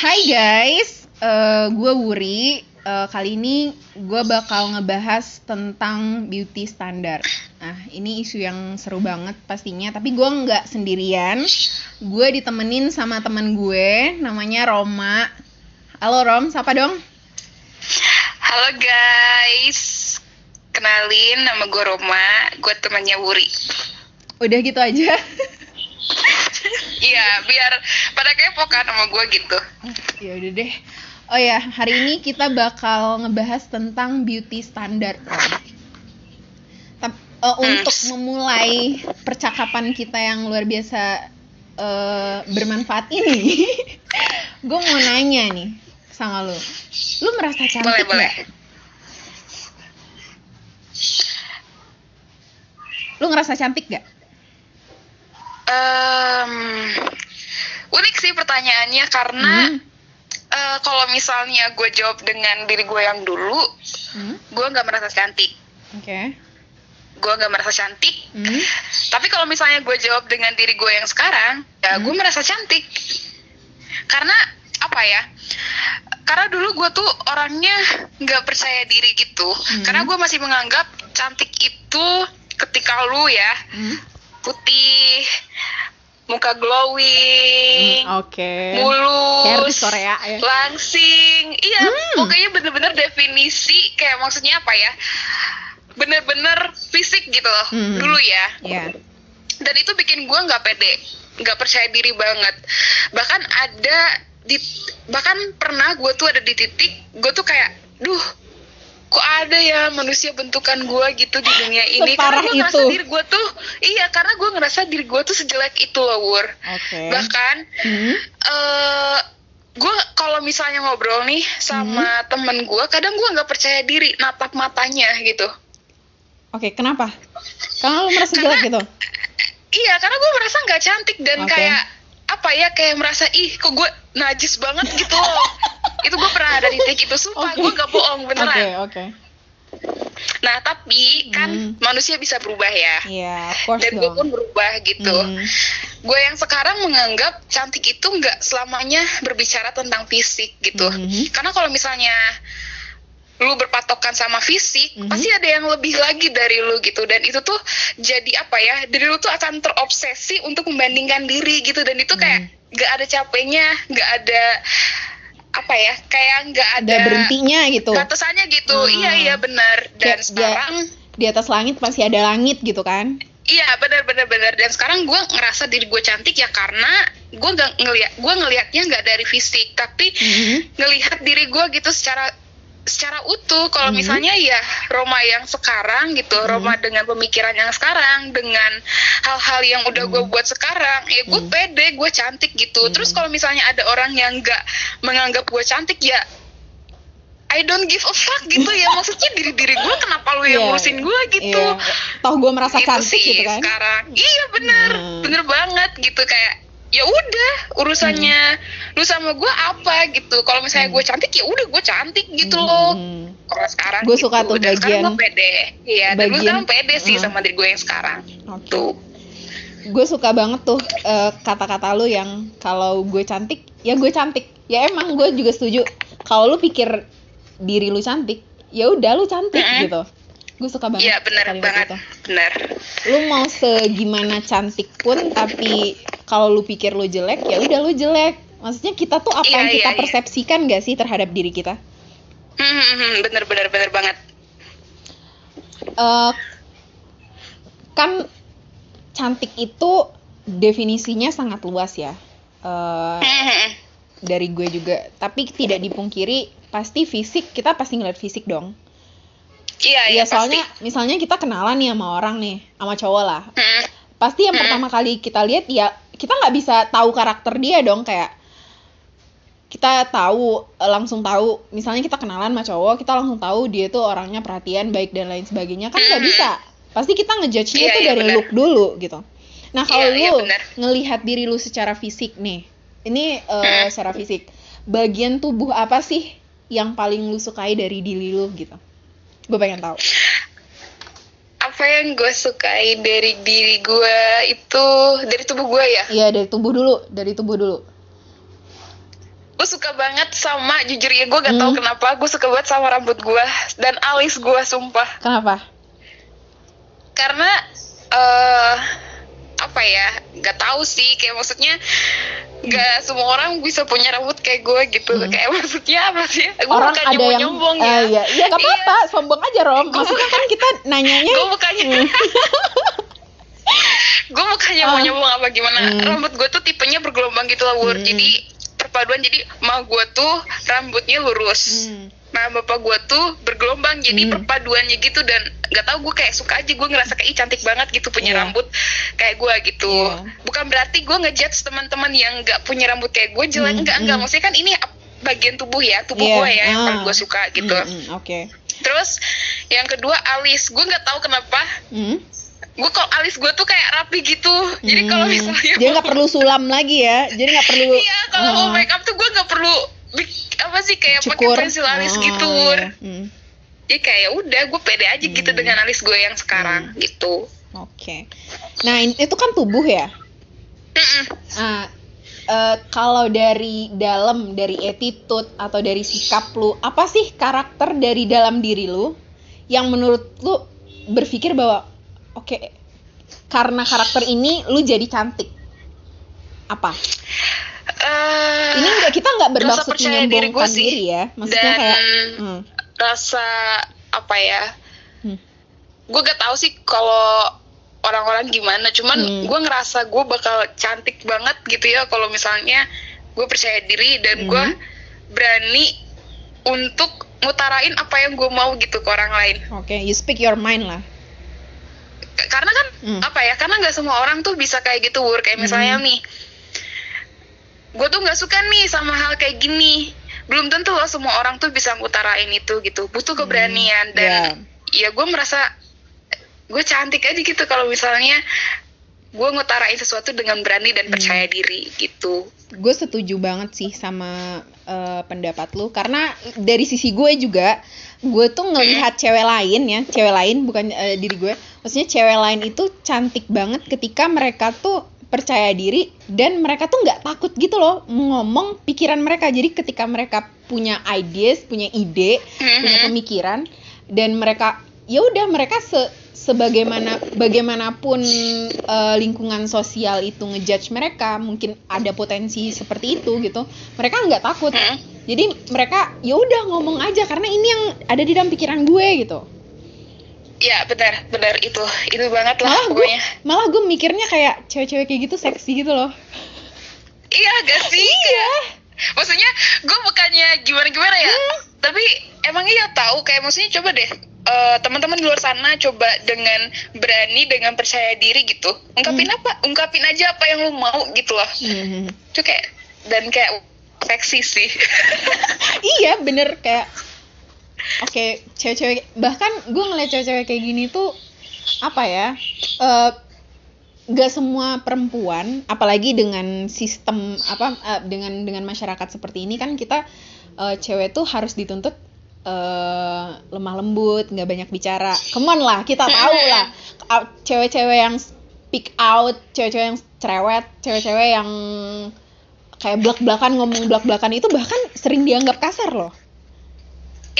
Hai guys, uh, gue Wuri. Uh, kali ini gue bakal ngebahas tentang beauty standar. Nah, ini isu yang seru banget pastinya. Tapi gue nggak sendirian. Gue ditemenin sama teman gue, namanya Roma. Halo Rom, siapa dong? Halo guys, kenalin nama gue Roma. Gue temannya Wuri. Udah gitu aja. Iya, biar pada kepo kan sama gue gitu. Ya udah deh. Oh ya, hari ini kita bakal ngebahas tentang beauty standard. Uh, untuk memulai percakapan kita yang luar biasa uh, bermanfaat ini, gue mau nanya nih sama lu, lu merasa cantik boleh, boleh. Lu ngerasa cantik gak? Um, unik sih pertanyaannya karena hmm. uh, kalau misalnya gue jawab dengan diri gue yang dulu, hmm. gue nggak merasa cantik. Oke. Okay. Gue nggak merasa cantik. Hmm. Tapi kalau misalnya gue jawab dengan diri gue yang sekarang, ya hmm. gue merasa cantik. Karena apa ya? Karena dulu gue tuh orangnya nggak percaya diri gitu. Hmm. Karena gue masih menganggap cantik itu ketika lu ya hmm. putih muka glowing, hmm, oke, okay. mulus, Korea ya. langsing, iya, hmm. pokoknya bener-bener definisi kayak maksudnya apa ya, bener-bener fisik gitu loh, hmm. dulu ya. Yeah. Dan itu bikin gue nggak pede, nggak percaya diri banget. Bahkan ada di, bahkan pernah gue tuh ada di titik, gue tuh kayak, duh, kok ada ya manusia bentukan gue gitu di dunia ini Separah karena gue ngerasa diri gue tuh iya karena gue ngerasa diri gue tuh sejelek itu loh Wur okay. bahkan hmm. uh, gue kalau misalnya ngobrol nih sama hmm. temen gue kadang gue nggak percaya diri natap matanya gitu oke okay, kenapa karena lu merasa jelek gitu iya karena gue merasa nggak cantik dan okay. kayak apa ya kayak merasa ih kok gue najis banget gitu loh itu gue pernah ada di titik itu sumpah okay. gue gak bohong beneran oke okay, oke okay. nah tapi kan hmm. manusia bisa berubah ya yeah, dan gue pun berubah gitu hmm. gue yang sekarang menganggap cantik itu nggak selamanya berbicara tentang fisik gitu hmm. karena kalau misalnya lu berpatokan sama fisik, mm -hmm. pasti ada yang lebih lagi dari lu gitu dan itu tuh jadi apa ya? Dari lu tuh akan terobsesi untuk membandingkan diri gitu dan itu kayak mm. Gak ada capeknya, gak ada apa ya? Kayak gak ada, ada berhentinya gitu. Batasannya gitu. Hmm. Iya iya benar. Dan kayak sekarang di atas langit pasti ada langit gitu kan? Iya benar benar benar dan sekarang gue ngerasa diri gue cantik ya karena gue nggak ngelihat gue ngelihatnya nggak dari fisik tapi mm -hmm. ngelihat diri gue gitu secara secara utuh kalau hmm. misalnya ya Roma yang sekarang gitu hmm. Roma dengan pemikiran yang sekarang dengan hal-hal yang udah hmm. gue buat sekarang ya gue hmm. pede gue cantik gitu hmm. terus kalau misalnya ada orang yang nggak menganggap gue cantik ya I don't give a fuck gitu ya maksudnya diri diri gue kenapa lu yang yeah, ngurusin gue gitu yeah. toh gue merasa gitu cantik sih, gitu kan sekarang iya bener hmm. bener banget gitu kayak ya udah urusannya hmm. lu sama gue apa gitu kalau misalnya hmm. gue cantik ya udah gue cantik gitu hmm. loh kalau sekarang gue gitu. suka tuh dan bagian gue pede iya dan gue sekarang pede sih hmm. sama diri gue yang sekarang okay. tuh gue suka banget tuh uh, kata-kata lu yang kalau gue cantik ya gue cantik ya emang gue juga setuju kalau lu pikir diri lu cantik ya udah lu cantik -hmm. gitu gue suka banget iya bener banget. itu. bener. Lu mau segimana cantik pun tapi kalau lu pikir lu jelek ya udah lu jelek. Maksudnya kita tuh apa iya, yang kita iya. persepsikan iya. gak sih terhadap diri kita? Hmm, hmm, hmm, bener bener bener banget. Uh, kan cantik itu definisinya sangat luas ya. Uh, dari gue juga. Tapi tidak dipungkiri pasti fisik kita pasti ngeliat fisik dong Iya, iya, ya, soalnya pasti. misalnya kita kenalan nih sama orang nih, sama cowok lah. Hmm. Pasti yang hmm. pertama kali kita lihat ya kita nggak bisa tahu karakter dia dong kayak kita tahu langsung tahu misalnya kita kenalan sama cowok kita langsung tahu dia tuh orangnya perhatian baik dan lain sebagainya kan nggak bisa pasti kita ngejudge nya iya, tuh iya, dari bener. look dulu gitu nah kalau iya, lu iya, ngelihat diri lu secara fisik nih ini uh, secara fisik bagian tubuh apa sih yang paling lu sukai dari diri lu gitu gue pengen tahu. Apa yang gue sukai dari diri gue itu dari tubuh gue ya? Iya dari tubuh dulu dari tubuh dulu. Gue suka banget sama jujur ya gue gak hmm. tahu kenapa gue suka banget sama rambut gue dan alis gue sumpah. Kenapa? Karena uh, apa ya nggak tahu sih kayak maksudnya nggak semua orang bisa punya rambut kayak gue gitu. Hmm. kayak maksudnya apa sih? Gue orang bukan ada yang nyombong ya. uh, iya iya. gak apa-apa iya. sombong aja rom. Maksudnya kan kita nanyanya gue bukannya hmm. gue bukannya uh, mau nyombong apa gimana. Hmm. rambut gue tuh tipenya bergelombang gitu lah wur hmm. jadi perpaduan. Jadi mah gue tuh rambutnya lurus. Hmm Nah bapak gue tuh bergelombang jadi hmm. perpaduannya gitu dan nggak tahu gue kayak suka aja gue ngerasa kayak cantik banget gitu punya yeah. rambut kayak gue gitu. Yeah. Bukan berarti gue ngejudge teman-teman yang nggak punya rambut kayak gue jelek hmm. nggak hmm. nggak maksudnya kan ini bagian tubuh ya tubuh yeah. gue ya yang paling gue ah. suka gitu. Hmm. hmm Oke. Okay. Terus yang kedua alis gue nggak tahu kenapa. Hmm gue kok alis gue tuh kayak rapi gitu jadi kalau hmm. misalnya dia nggak perlu sulam lagi ya jadi nggak perlu iya kalau uh. mau make up tuh gue nggak perlu apa sih kayak pakai pensil alis oh, gitu iya. hmm. jadi kayak ya udah gue pede aja gitu hmm. gitu dengan alis gue yang sekarang hmm. gitu oke okay. nah itu kan tubuh ya nah uh, kalau dari dalam dari attitude atau dari sikap lu apa sih karakter dari dalam diri lu yang menurut lu berpikir bahwa oke okay, karena karakter ini lu jadi cantik apa uh, ini enggak kita nggak bermaksud menyombongkan diri, diri ya maksudnya dan kayak hmm. rasa apa ya hmm. gue gak tahu sih kalau orang-orang gimana cuman hmm. gue ngerasa gue bakal cantik banget gitu ya kalau misalnya gue percaya diri dan hmm. gue berani untuk ngutarain apa yang gue mau gitu ke orang lain. Oke, okay, you speak your mind lah. Karena kan hmm. apa ya? Karena nggak semua orang tuh bisa kayak gitu, Wur. Kayak misalnya hmm. nih, gue tuh nggak suka nih sama hal kayak gini. Belum tentu loh semua orang tuh bisa ngutarain itu gitu. Butuh hmm, keberanian hmm, dan yeah. ya gue merasa gue cantik aja gitu kalau misalnya gue ngutarain sesuatu dengan berani dan hmm. percaya diri gitu. Gue setuju banget sih sama uh, pendapat lu. Karena dari sisi gue juga gue tuh ngelihat cewek lain ya. Cewek lain bukan uh, diri gue. Maksudnya cewek lain itu cantik banget ketika mereka tuh percaya diri dan mereka tuh nggak takut gitu loh ngomong pikiran mereka jadi ketika mereka punya ideas punya ide mm-hmm. punya pemikiran dan mereka ya udah mereka se sebagaimana bagaimanapun uh, lingkungan sosial itu ngejudge mereka mungkin ada potensi seperti itu gitu mereka nggak takut mm-hmm. jadi mereka ya udah ngomong aja karena ini yang ada di dalam pikiran gue gitu Ya benar, benar itu, itu banget lah malah pokoknya. Gue, malah gue mikirnya kayak cewek-cewek kayak gitu seksi gitu loh. Iya gak sih? Iya. Maksudnya gue bukannya gimana-gimana ya, hmm. tapi emang iya tahu kayak maksudnya coba deh uh, teman-teman di luar sana coba dengan berani dengan percaya diri gitu ungkapin hmm. apa ungkapin aja apa yang lu mau gitu loh hmm. itu kayak dan kayak seksi sih iya bener kayak oke okay, cewek-cewek bahkan gue ngeliat cewek-cewek kayak gini tuh apa ya uh, gak semua perempuan apalagi dengan sistem apa uh, dengan dengan masyarakat seperti ini kan kita uh, cewek tuh harus dituntut uh, lemah lembut nggak banyak bicara. Kemon lah kita tahu lah. Cewek-cewek yang speak out cewek-cewek yang cerewet cewek-cewek yang kayak belak-belakan ngomong belak-belakan itu bahkan sering dianggap kasar loh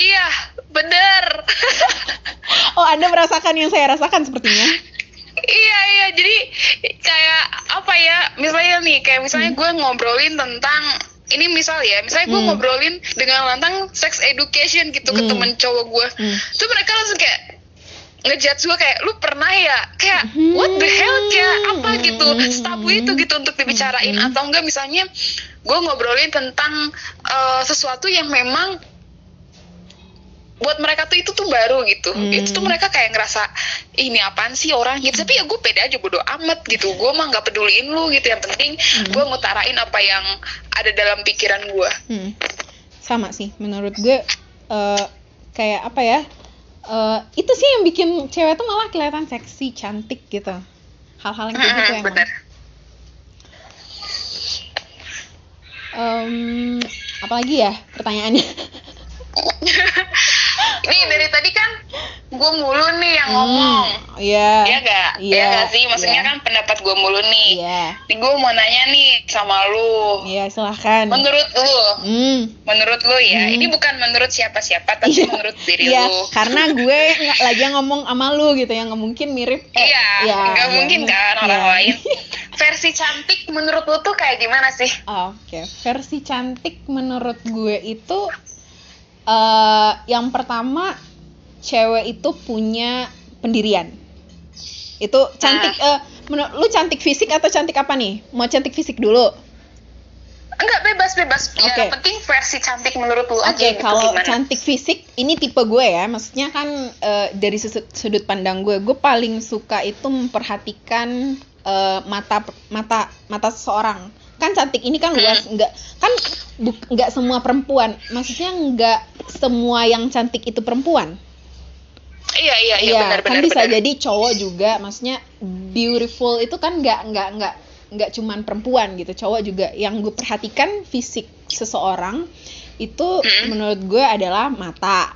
Iya, bener. oh, Anda merasakan yang saya rasakan sepertinya. iya, iya. Jadi kayak apa ya? Misalnya nih, kayak misalnya hmm. gue ngobrolin tentang ini misal ya, misalnya gue hmm. ngobrolin dengan lantang sex education gitu hmm. ke temen cowok gue, hmm. tuh mereka langsung kayak ngejudge gue kayak lu pernah ya kayak hmm. what the hell kayak apa gitu tabu itu gitu untuk dibicarain hmm. atau enggak misalnya gue ngobrolin tentang uh, sesuatu yang memang buat mereka tuh itu tuh baru gitu. Hmm. itu tuh mereka kayak ngerasa ini apaan sih orang? Gitu. Tapi ya gue pede aja bodo amat gitu. Gue mah nggak peduliin lu gitu. Yang penting hmm. gue ngutarain apa yang ada dalam pikiran gue hmm. sama sih menurut gue uh, kayak apa ya uh, itu sih yang bikin cewek tuh malah kelihatan seksi cantik gitu. Hal-hal yang kayak gitu emang um, apalagi ya pertanyaannya Ini dari tadi kan gue mulu nih yang ngomong. Iya. Iya gak? Iya Iya, gak sih? Maksudnya iya. kan pendapat gue mulu nih. Iya. Nih gue mau nanya nih sama lu. Iya, silahkan. Menurut lu, Hmm. menurut lu ya, Hmm. ini bukan menurut siapa-siapa tapi Iya. menurut diri Iya, lu. karena gue nggak lagi ngomong sama lu gitu yang nggak mungkin mirip. eh, Iya, iya, nggak iya. mungkin kan orang Iya. lain. Versi cantik menurut lu tuh kayak gimana sih? Oke, versi cantik menurut gue itu eh yang pertama cewek itu punya pendirian. Itu cantik eh menurut lu cantik fisik atau cantik apa nih? Mau cantik fisik dulu? Enggak bebas bebas. Oke. Yang penting versi cantik menurut lu aja Oke, gitu kalau gimana? cantik fisik ini tipe gue ya. Maksudnya kan eh, dari sudut, sudut pandang gue, gue paling suka itu memperhatikan eh, mata mata mata seseorang. Kan cantik ini kan luas, Hmm. enggak kan enggak semua perempuan. Maksudnya enggak semua yang cantik itu perempuan. Iya iya iya benar kan benar bisa benar. jadi cowok juga. Maksudnya beautiful itu kan enggak enggak enggak enggak cuman perempuan gitu. Cowok juga yang gue perhatikan fisik seseorang itu Mm. menurut gue adalah mata.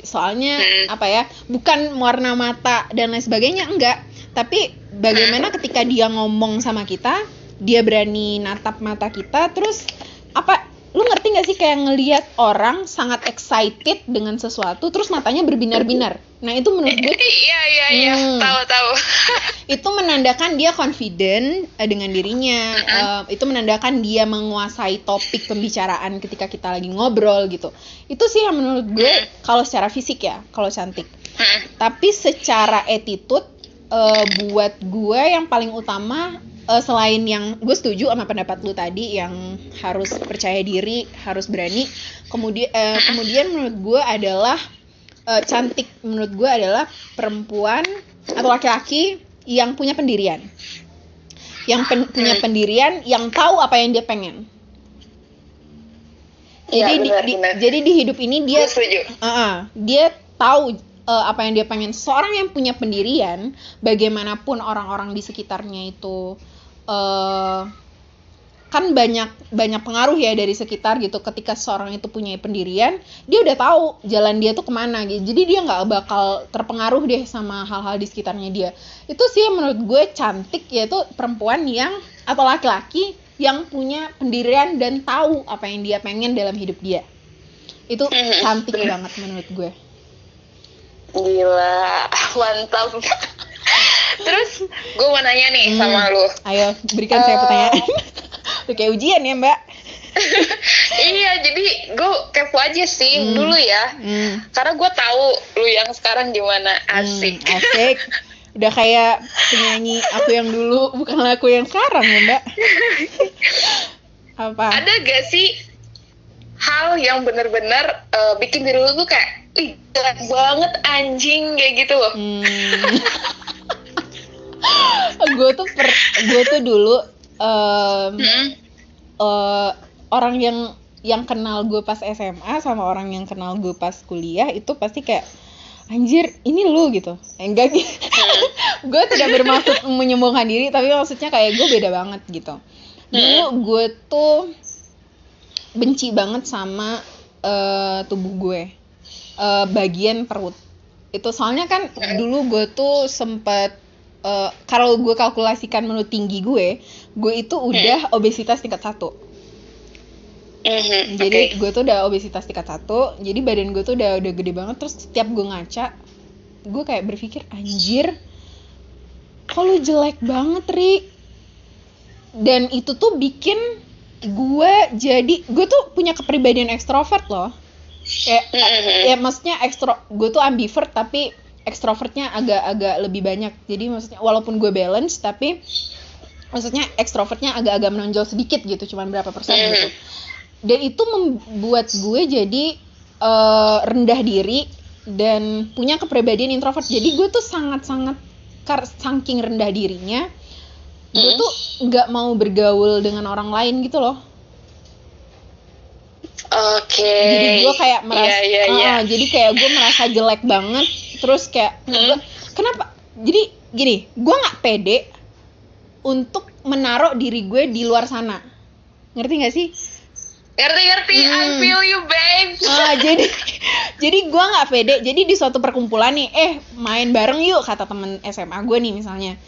Soalnya Mm. apa ya? Bukan warna mata dan lain sebagainya enggak, tapi bagaimana ketika dia ngomong sama kita, dia berani natap mata kita terus apa lu ngerti gak sih kayak ngelihat orang sangat excited dengan sesuatu terus matanya berbinar-binar. Nah, itu menurut gue Iya iya iya, Hmm. tahu tahu. itu menandakan dia confident eh, dengan dirinya. Eh, itu menandakan dia menguasai topik pembicaraan ketika kita lagi ngobrol gitu. Itu sih yang menurut gue kalau secara fisik ya kalau cantik. Tapi secara attitude eh, buat gue yang paling utama eh, selain yang gue setuju sama pendapat lu tadi yang harus percaya diri harus berani kemudian eh, kemudian menurut gue adalah eh, cantik menurut gue adalah perempuan atau laki-laki yang punya pendirian yang pen- punya pendirian yang tahu apa yang dia pengen jadi di, benar, di- benar. jadi di hidup ini dia setuju. Uh-uh, dia tahu uh, apa yang dia pengen. Seorang yang punya pendirian, bagaimanapun orang-orang di sekitarnya itu uh, kan banyak banyak pengaruh ya dari sekitar gitu. Ketika seorang itu punya pendirian, dia udah tahu jalan dia tuh ke mana gitu. Jadi dia nggak bakal terpengaruh deh sama hal-hal di sekitarnya dia. Itu sih menurut gue cantik yaitu perempuan yang atau laki-laki yang punya pendirian dan tahu apa yang dia pengen dalam hidup dia itu cantik bener. banget menurut gue Gila, mantap. Terus gue mau nanya nih Hmm. sama lu. ayo berikan saya Eh. pertanyaan kayak ujian ya mbak iya, jadi gue kepo aja sih Hmm. dulu ya. hmm. Karena gue tahu lu yang sekarang gimana asik. Hmm, asik udah kayak penyanyi aku yang dulu bukan aku yang sekarang ya mbak apa Ada gak sih hal yang bener-bener eh, bikin diri lu tuh kayak, ih jelek banget anjing kayak gitu loh. Hmm. gue tuh per gue tuh dulu em, Hmm. eh, orang yang yang kenal gue pas SMA sama orang yang kenal gue pas kuliah itu pasti kayak anjir ini lu gitu enggak gitu gue tidak bermaksud menyombongkan diri tapi maksudnya kayak gue beda banget gitu dulu gue tuh benci banget sama eh, tubuh gue. Eh, bagian perut. Itu soalnya kan dulu gue tuh sempet eh, kalau gue kalkulasikan menurut tinggi gue gue itu udah obesitas tingkat satu. Mhm, jadi oke. gue tuh udah obesitas tingkat satu jadi badan gue tuh udah udah gede banget terus setiap gue ngaca gue kayak berpikir anjir kok lu jelek banget ri? Dan itu tuh bikin gue jadi gue tuh punya kepribadian ekstrovert loh kayak Mhm. ya maksudnya ekstro gue tuh ambivert tapi ekstrovertnya agak-agak lebih banyak jadi maksudnya walaupun gue balance tapi maksudnya ekstrovertnya agak-agak menonjol sedikit gitu cuman berapa persen Mhm. gitu dan itu membuat gue jadi eh, rendah diri dan punya kepribadian introvert jadi gue tuh sangat-sangat kar saking rendah dirinya gue tuh nggak mau bergaul dengan orang lain gitu loh. Oke. jadi gue kayak merasa Iya, iya, iya. Ah, jadi kayak gue merasa jelek banget. Terus kayak Hmm. gua- kenapa? Jadi gini gue nggak pede untuk menaruh diri gue di luar sana. Ngerti nggak sih? Ngerti ngerti. Hmm. I feel you babe. Ah, jadi jadi gue nggak pede. Jadi di suatu perkumpulan nih eh main bareng yuk kata temen SMA gue nih misalnya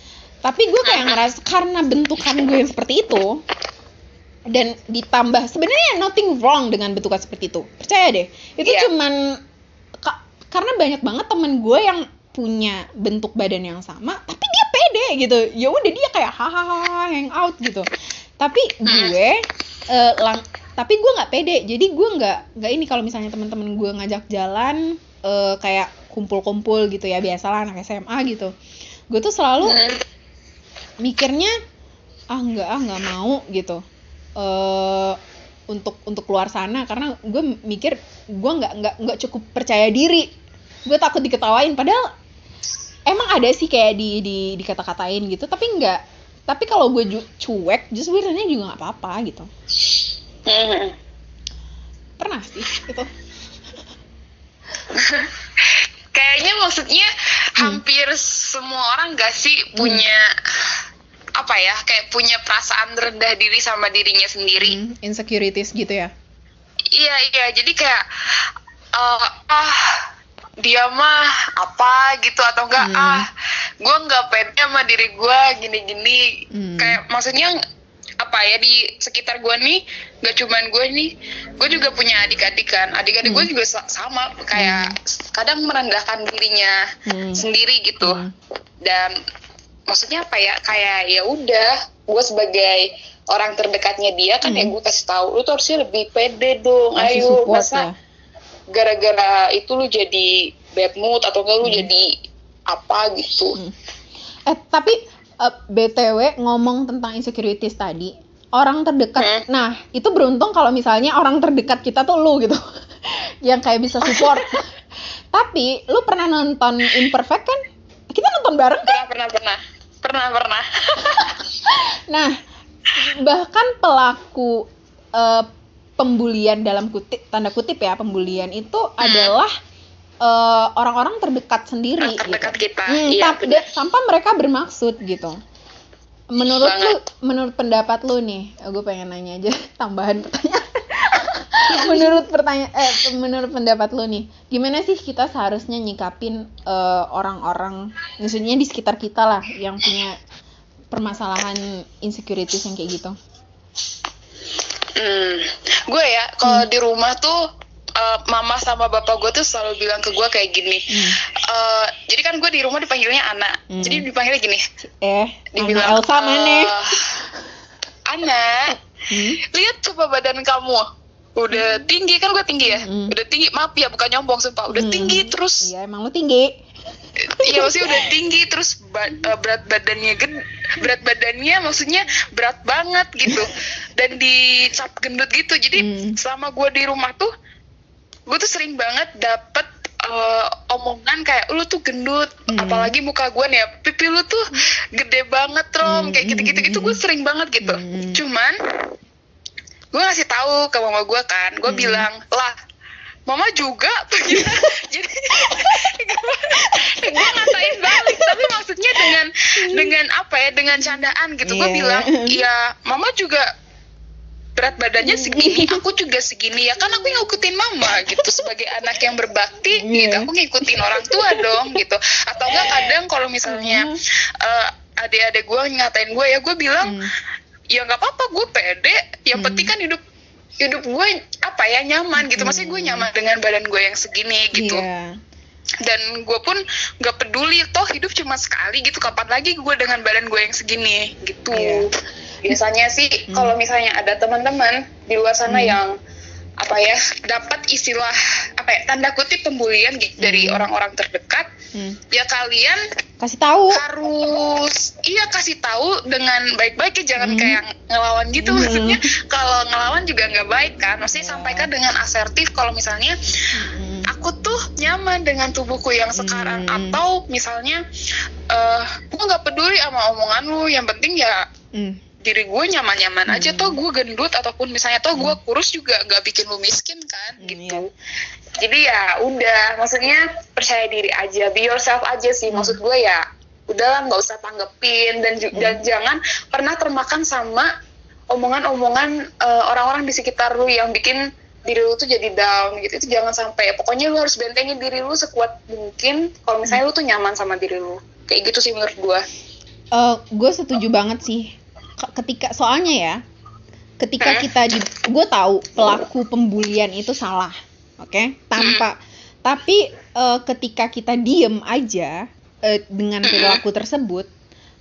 tapi gue kayak ngerasa karena bentukan gue yang seperti itu dan ditambah sebenarnya nothing wrong dengan bentukan seperti itu. Percaya deh. Itu yeah. cuman ka, karena banyak banget temen gue yang punya bentuk badan yang sama tapi dia pede gitu. Ya udah dia kayak hahaha hang out gitu. Tapi gue uh, lang tapi gue nggak pede. Jadi gue nggak nggak ini kalau misalnya teman-teman gue ngajak jalan uh, kayak kumpul-kumpul gitu ya biasalah anak SMA gitu. Gue tuh selalu mikirnya ah nggak ah nggak mau gitu. Uh, untuk untuk keluar sana karena gue mikir gue nggak nggak nggak cukup percaya diri. Gue takut diketawain padahal emang ada sih kayak di di dikata-katain gitu tapi nggak. Tapi kalau gue cuek justru sebenarnya juga nggak apa-apa gitu. Pernah sih itu. Kayaknya maksudnya. Hampir semua orang gak sih punya hmm apa ya kayak punya perasaan rendah diri sama dirinya sendiri. Hmm, insecurities gitu ya? Iya iya. Jadi kayak uh, ah dia mah apa gitu atau enggak hmm. ah gue nggak pede sama diri gue gini-gini. Hmm. kayak maksudnya apa ya di sekitar gue nih gak cuman gue nih gue juga punya adik-adik kan adik-adik hmm. gue juga sama kayak hmm. kadang merendahkan dirinya hmm. sendiri gitu hmm. dan maksudnya apa ya kayak ya udah gue sebagai orang terdekatnya dia kan ya hmm. ya gue kasih tahu lu tuh harusnya lebih pede dong Masih ayo masa ya? gara-gara itu lu jadi bad mood atau enggak lu hmm. jadi apa gitu hmm. eh tapi uh, eh, btw ngomong tentang insecurities tadi orang terdekat hmm. nah itu beruntung kalau misalnya orang terdekat kita tuh lu gitu yang kayak bisa support tapi lu pernah nonton imperfect kan kita nonton bareng kan? Pernah, pernah, pernah. Pernah, pernah. nah, bahkan pelaku uh, pembulian dalam kutip tanda kutip ya, pembulian itu hmm. adalah uh, orang-orang terdekat sendiri terdekat gitu. kita. Hmm, iya, tanpa mereka bermaksud gitu. Menurut Banget. lu, menurut pendapat lu nih, gue pengen nanya aja tambahan pertanyaan menurut pertanyaan eh menurut pendapat lo nih gimana sih kita seharusnya nyikapin uh, orang-orang maksudnya di sekitar kita lah yang punya permasalahan insecurities yang kayak gitu hmm, gue ya kalau hmm. di rumah tuh uh, mama sama bapak gue tuh selalu bilang ke gue kayak gini hmm. uh, jadi kan gue di rumah dipanggilnya anak hmm. jadi dipanggilnya gini eh dibilang Elsa mana uh, anak hmm? lihat coba badan kamu udah tinggi kan gue tinggi ya mm. udah tinggi maaf ya bukan nyombong sumpah udah mm. tinggi terus iya emang lu tinggi iya maksudnya udah tinggi terus ba uh, berat badannya gede berat badannya maksudnya berat banget gitu dan dicap gendut gitu jadi mm. selama gue di rumah tuh gue tuh sering banget dapet uh, omongan kayak lu tuh gendut mm. apalagi muka gue nih ya pipi lu tuh gede banget rom mm. kayak gitu-gitu itu gue sering banget gitu mm. cuman gue ngasih tahu ke mama gue kan gue hmm. bilang lah mama juga jadi gue ngatain balik tapi maksudnya dengan dengan apa ya dengan candaan gitu yeah. gue bilang ya mama juga berat badannya segini aku juga segini ya. Kan aku ngikutin mama gitu sebagai anak yang berbakti yeah. gitu. Aku ngikutin orang tua dong gitu. Atau enggak kadang kalau misalnya uh, adik-adik gue ngatain gue ya gue bilang mm ya nggak apa-apa gue pede. Yang hmm. penting kan hidup hidup gue apa ya nyaman gitu. Maksudnya gue nyaman dengan badan gue yang segini gitu. Yeah. dan gue pun nggak peduli toh hidup cuma sekali gitu kapan lagi gue dengan badan gue yang segini? Gitu. Yeah. Biasanya sih hmm. kalau misalnya ada teman-teman di luar sana hmm. yang apa ya dapat istilah apa ya tanda kutip pembulian gitu hmm. dari orang-orang terdekat hmm. ya kalian kasih tahu harus iya kasih tahu dengan baik-baik ya jangan hmm. kayak ngelawan gitu hmm. maksudnya kalau ngelawan juga nggak baik kan maksudnya yeah. sampaikan dengan asertif kalau misalnya hmm. aku tuh nyaman dengan tubuhku yang sekarang hmm. atau misalnya uh, gue nggak peduli sama omongan lu yang penting ya hmm diri gue nyaman-nyaman hmm. aja toh gue gendut ataupun misalnya toh gue hmm. kurus juga gak bikin lu miskin kan hmm, gitu iya. jadi ya udah maksudnya percaya diri aja be yourself aja sih hmm. maksud gue ya udahlah nggak usah tanggepin dan hmm. dan jangan pernah termakan sama omongan-omongan uh, orang-orang di sekitar lu yang bikin diri lu tuh jadi down gitu itu jangan sampai pokoknya lu harus bentengin diri lu sekuat mungkin kalau misalnya lu tuh nyaman sama diri lu kayak gitu sih menurut gue uh, gue setuju banget sih ketika soalnya ya ketika kita di gue tahu pelaku pembulian itu salah oke? Okay? tanpa tapi uh, ketika kita diem aja uh, dengan perilaku tersebut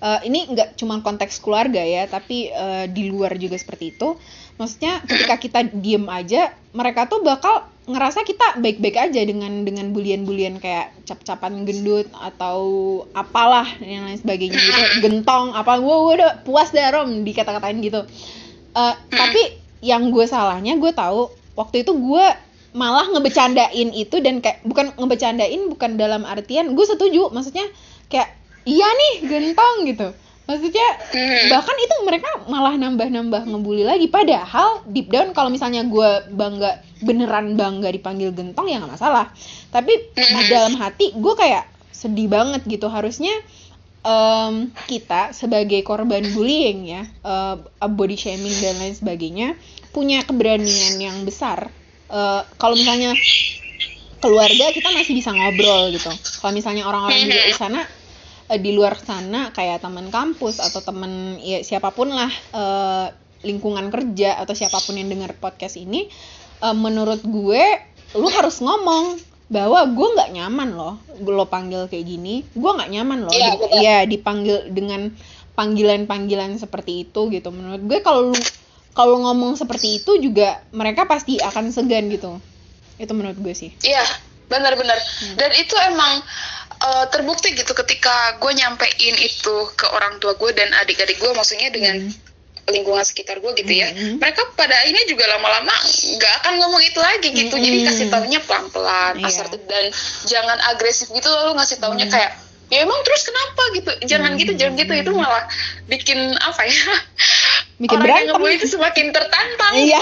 uh, ini nggak cuma konteks keluarga ya tapi uh, di luar juga seperti itu. Maksudnya ketika kita diem aja mereka tuh bakal ngerasa kita baik-baik aja dengan dengan bulian-bulian kayak cap-capan gendut atau apalah yang lain sebagainya gitu. Gentong apa gue udah puas deh rom dikata-katain gitu. Uh, tapi yang gue salahnya gue tahu waktu itu gue malah ngebecandain itu dan kayak bukan ngebecandain bukan dalam artian gue setuju. Maksudnya kayak iya nih gentong gitu. Maksudnya hmm. bahkan itu mereka malah nambah-nambah ngebully lagi. Padahal deep down kalau misalnya gue bangga beneran bangga dipanggil gentong ya nggak masalah. Tapi di hmm. dalam hati gue kayak sedih banget gitu. Harusnya um, kita sebagai korban bullying ya uh, body shaming dan lain sebagainya punya keberanian yang besar. Uh, kalau misalnya keluarga kita masih bisa ngobrol gitu. Kalau misalnya orang-orang di sana uh, di luar sana kayak teman kampus atau teman ya siapa pun lah uh, lingkungan kerja atau siapa pun yang dengar podcast ini uh, menurut gue lu harus ngomong bahwa gue nggak nyaman loh lo panggil kayak gini. Gue nggak nyaman loh iya ya, dipanggil dengan panggilan-panggilan seperti itu gitu. Menurut gue kalau lu kalau ngomong seperti itu juga mereka pasti akan segan gitu. Itu menurut gue sih. Iya benar-benar. Hmm. dan itu emang uh, terbukti gitu ketika gue nyampein itu ke orang tua gue dan adik-adik gue maksudnya dengan hmm. lingkungan sekitar gue gitu ya hmm. mereka pada ini juga lama-lama nggak akan ngomong itu lagi gitu hmm. jadi kasih taunya pelan-pelan yeah. asertif dan jangan agresif gitu lalu ngasih taunya hmm. kayak ya emang terus kenapa gitu jangan gitu jangan gitu itu malah bikin apa ya bikin orang berantem yang itu semakin tertantang iya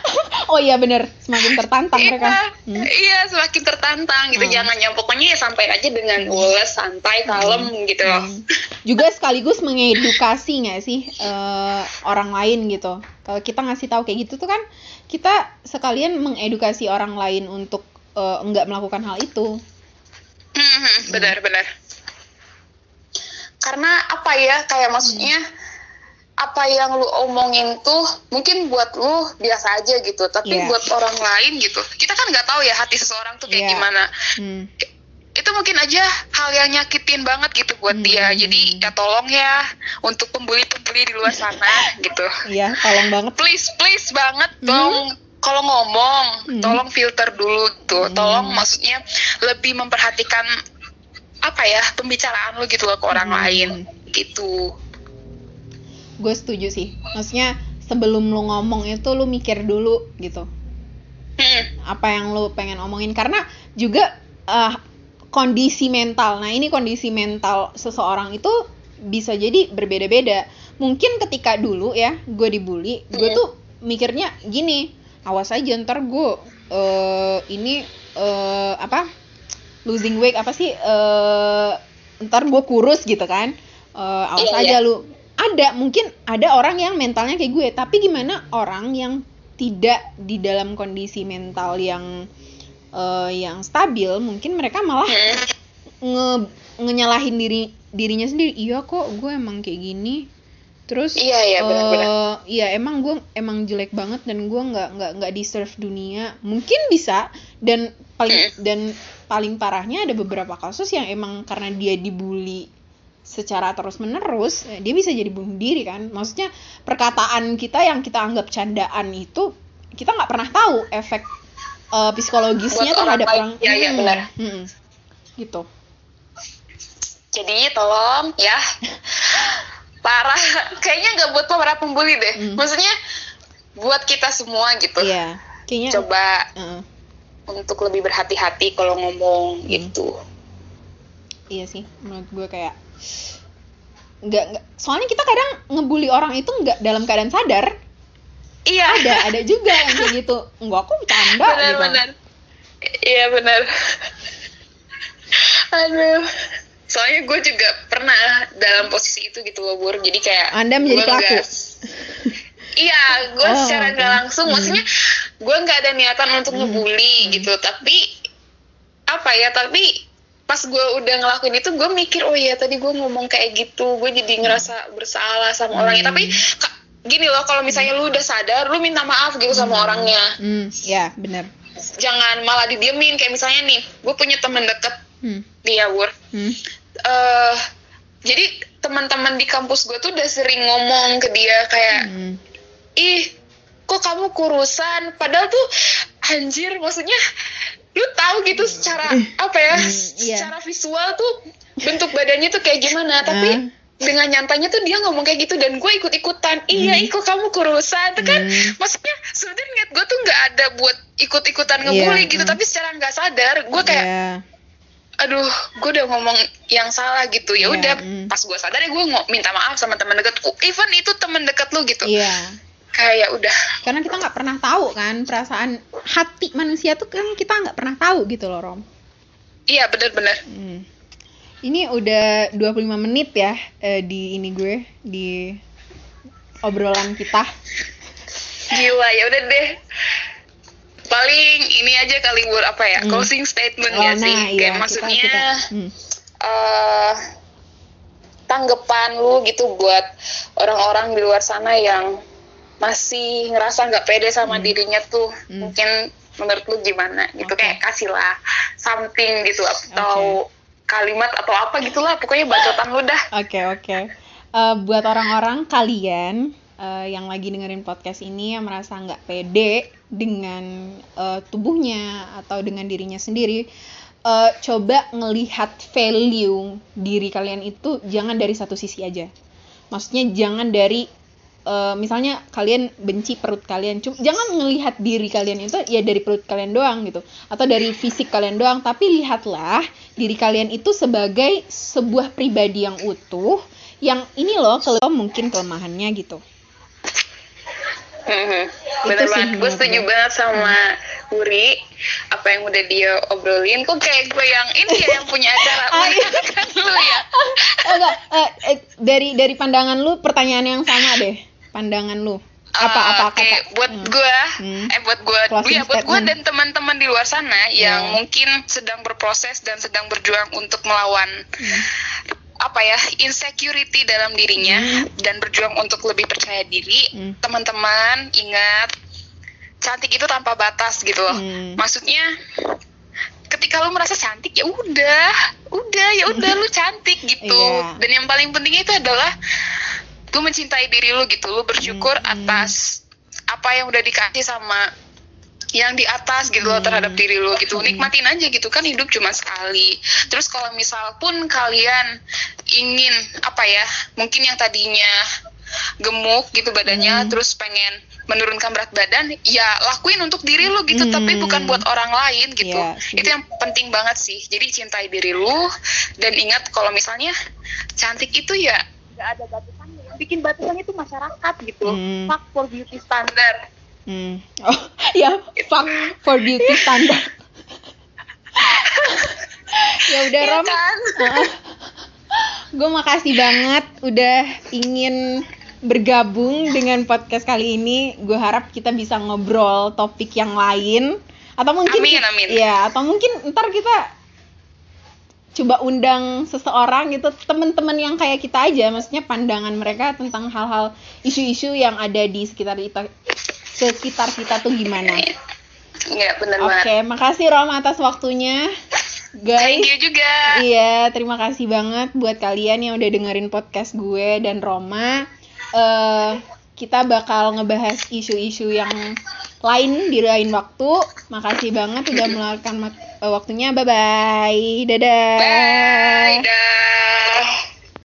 oh iya bener semakin tertantang iya, mereka hmm. iya semakin tertantang gitu hmm. jangan yang pokoknya ya sampai aja dengan ules santai kalem hmm. gitu hmm. juga sekaligus mengedukasi nggak sih uh, orang lain gitu kalau kita ngasih tahu kayak gitu tuh kan kita sekalian mengedukasi orang lain untuk uh, nggak melakukan hal itu hmm, benar hmm. benar karena apa ya kayak maksudnya hmm. Apa yang lu omongin tuh mungkin buat lu biasa aja gitu tapi yeah. buat orang lain gitu kita kan nggak tahu ya hati seseorang tuh kayak yeah. gimana hmm. itu mungkin aja hal yang nyakitin banget gitu buat hmm. dia jadi ya tolong ya untuk pembuli-pembuli di luar sana gitu iya yeah, tolong banget please please banget hmm. dong kalau ngomong hmm. tolong filter dulu tuh hmm. tolong maksudnya lebih memperhatikan apa ya pembicaraan lo gitu loh ke orang hmm. lain gitu gue setuju sih. Maksudnya sebelum lo ngomong itu lo mikir dulu gitu. Hmm. apa yang lo pengen omongin. Karena juga uh, kondisi mental. Nah ini kondisi mental seseorang itu bisa jadi berbeda-beda. Mungkin ketika dulu ya gue dibully gue hmm. tuh mikirnya gini awas aja ntar gue uh, ini uh, apa losing weight apa sih uh, ntar gue kurus gitu kan. Uh, awas yeah, aja yeah. lu ada mungkin ada orang yang mentalnya kayak gue. Tapi gimana orang yang tidak di dalam kondisi mental yang uh, yang stabil mungkin mereka malah hmm. nge ngenyalahin diri dirinya sendiri. Iya kok gue emang kayak gini. Terus iya iya benar-benar uh, iya emang gue emang jelek banget dan gue nggak nggak nggak deserve dunia. Mungkin bisa. Dan paling hmm. dan paling parahnya ada beberapa kasus yang emang karena dia dibully secara terus menerus eh, dia bisa jadi bunuh diri kan? Maksudnya perkataan kita yang kita anggap candaan itu kita nggak pernah tahu efek uh, psikologisnya Buat terhadap orang, orang ya, ya, benar. Hmm, gitu. Jadi tolong ya. Parah. Kayaknya nggak buat para pembuli deh. Hmm. maksudnya buat kita semua gitu. Iya kayaknya coba uh. untuk lebih berhati-hati kalau ngomong hmm. gitu. Iya sih menurut gue kayak nggak nggak. Soalnya kita kadang ngebully orang itu nggak dalam keadaan sadar. Iya. Ada ada juga yang kayak gitu. Nggak aku bercanda benar, gitu. benar. Iya benar. Aduh. Soalnya gue juga pernah dalam posisi itu gitu loh bur. Jadi kayak anda menjadi pelaku. Iya gue oh, secara nggak okay. langsung. Hmm. maksudnya gue nggak ada niatan untuk hmm. ngebully hmm. gitu. Tapi apa ya tapi pas gue udah ngelakuin itu gue mikir oh iya tadi gue ngomong kayak gitu gue jadi ngerasa bersalah sama hmm. orangnya tapi gini loh kalau misalnya lu udah sadar lu minta maaf gitu sama hmm. orangnya hmm. ya benar jangan malah didiemin kayak misalnya nih gue punya temen deket hmm. di Yawur hmm. uh, jadi teman-teman di kampus gue tuh udah sering ngomong ke dia kayak hmm. ih kok kamu kurusan padahal tuh anjir maksudnya lu tahu gitu secara apa ya hmm, yeah. secara visual tuh bentuk badannya tuh kayak gimana tapi uh. dengan nyantanya tuh dia ngomong kayak gitu dan gue ikut ikutan iya hmm. ikut kamu kurusan tuh kan hmm. maksudnya sebenarnya niat gue tuh nggak ada buat ikut ikutan ngebully yeah. gitu tapi secara nggak sadar gue kayak yeah. aduh gue udah ngomong yang salah gitu ya iya, udah yeah. pas gue sadar ya gue minta maaf sama teman dekat even itu teman dekat lu gitu yeah kayak ya udah karena kita nggak pernah tahu kan perasaan hati manusia tuh kan kita nggak pernah tahu gitu loh Rom iya benar-benar hmm. ini udah 25 menit ya eh, di ini gue di obrolan kita gila ya udah deh paling ini aja kali buat apa ya hmm. closing statement oh, ya nah, sih iya, kayak maksudnya kita, kita, hmm. uh, tanggapan lu gitu buat orang-orang di luar sana yang masih ngerasa nggak pede sama hmm. dirinya tuh hmm. mungkin menurut lu gimana gitu okay. kayak kasihlah something gitu atau okay. kalimat atau apa gitulah pokoknya bacotan lu dah oke okay, oke okay. uh, buat orang-orang kalian uh, yang lagi dengerin podcast ini yang merasa nggak pede dengan uh, tubuhnya atau dengan dirinya sendiri uh, coba ngelihat value diri kalian itu jangan dari satu sisi aja maksudnya jangan dari uh, misalnya kalian benci perut kalian cuma jangan melihat diri kalian itu ya dari perut kalian doang gitu atau dari fisik kalian doang tapi lihatlah diri kalian itu sebagai sebuah pribadi yang utuh yang ini loh kalau mungkin kelemahannya gitu. Hmm, bener banget, gue setuju banget sama Uri apa yang udah dia obrolin. Kok kayak gue yang ini ya yang punya acara kan lu ya? Enggak, eh, eh, dari dari pandangan lu pertanyaan yang sama deh pandangan lu apa uh, apa okay. kata buat hmm. gue hmm. eh buat gue ya buat gue dan teman-teman di luar sana yeah. yang mungkin sedang berproses dan sedang berjuang untuk melawan hmm. apa ya insecurity dalam dirinya hmm. dan berjuang untuk lebih percaya diri hmm. teman-teman ingat cantik itu tanpa batas gitu loh hmm. maksudnya ketika lu merasa cantik ya udah udah ya udah lu cantik gitu yeah. dan yang paling penting itu adalah lu mencintai diri lu gitu lu bersyukur hmm. atas apa yang udah dikasih sama yang di atas gitu loh terhadap hmm. diri lu gitu nikmatin aja gitu kan hidup cuma sekali terus kalau misal pun kalian ingin apa ya mungkin yang tadinya gemuk gitu badannya hmm. terus pengen menurunkan berat badan ya lakuin untuk diri lu gitu hmm. tapi bukan buat orang lain gitu yeah, itu yang penting banget sih jadi cintai diri lu dan ingat kalau misalnya cantik itu ya gak ada batasan bikin batasan itu masyarakat gitu hmm. fuck for beauty standard hmm. oh ya fuck for beauty standard ya udah ya kan? uh, gue makasih banget udah ingin bergabung dengan podcast kali ini gue harap kita bisa ngobrol topik yang lain atau mungkin amin, amin. ya atau mungkin ntar kita coba undang seseorang gitu teman-teman yang kayak kita aja maksudnya pandangan mereka tentang hal-hal isu-isu yang ada di sekitar kita sekitar kita tuh gimana Iya benar Oke, okay, makasih Rom atas waktunya. Guys. Thank you juga. Iya, terima kasih banget buat kalian yang udah dengerin podcast gue dan Roma. Uh, kita bakal ngebahas isu-isu yang lain di lain waktu. Makasih banget sudah meluangkan eh, waktunya. Bye bye. Dadah. Bye. Dah.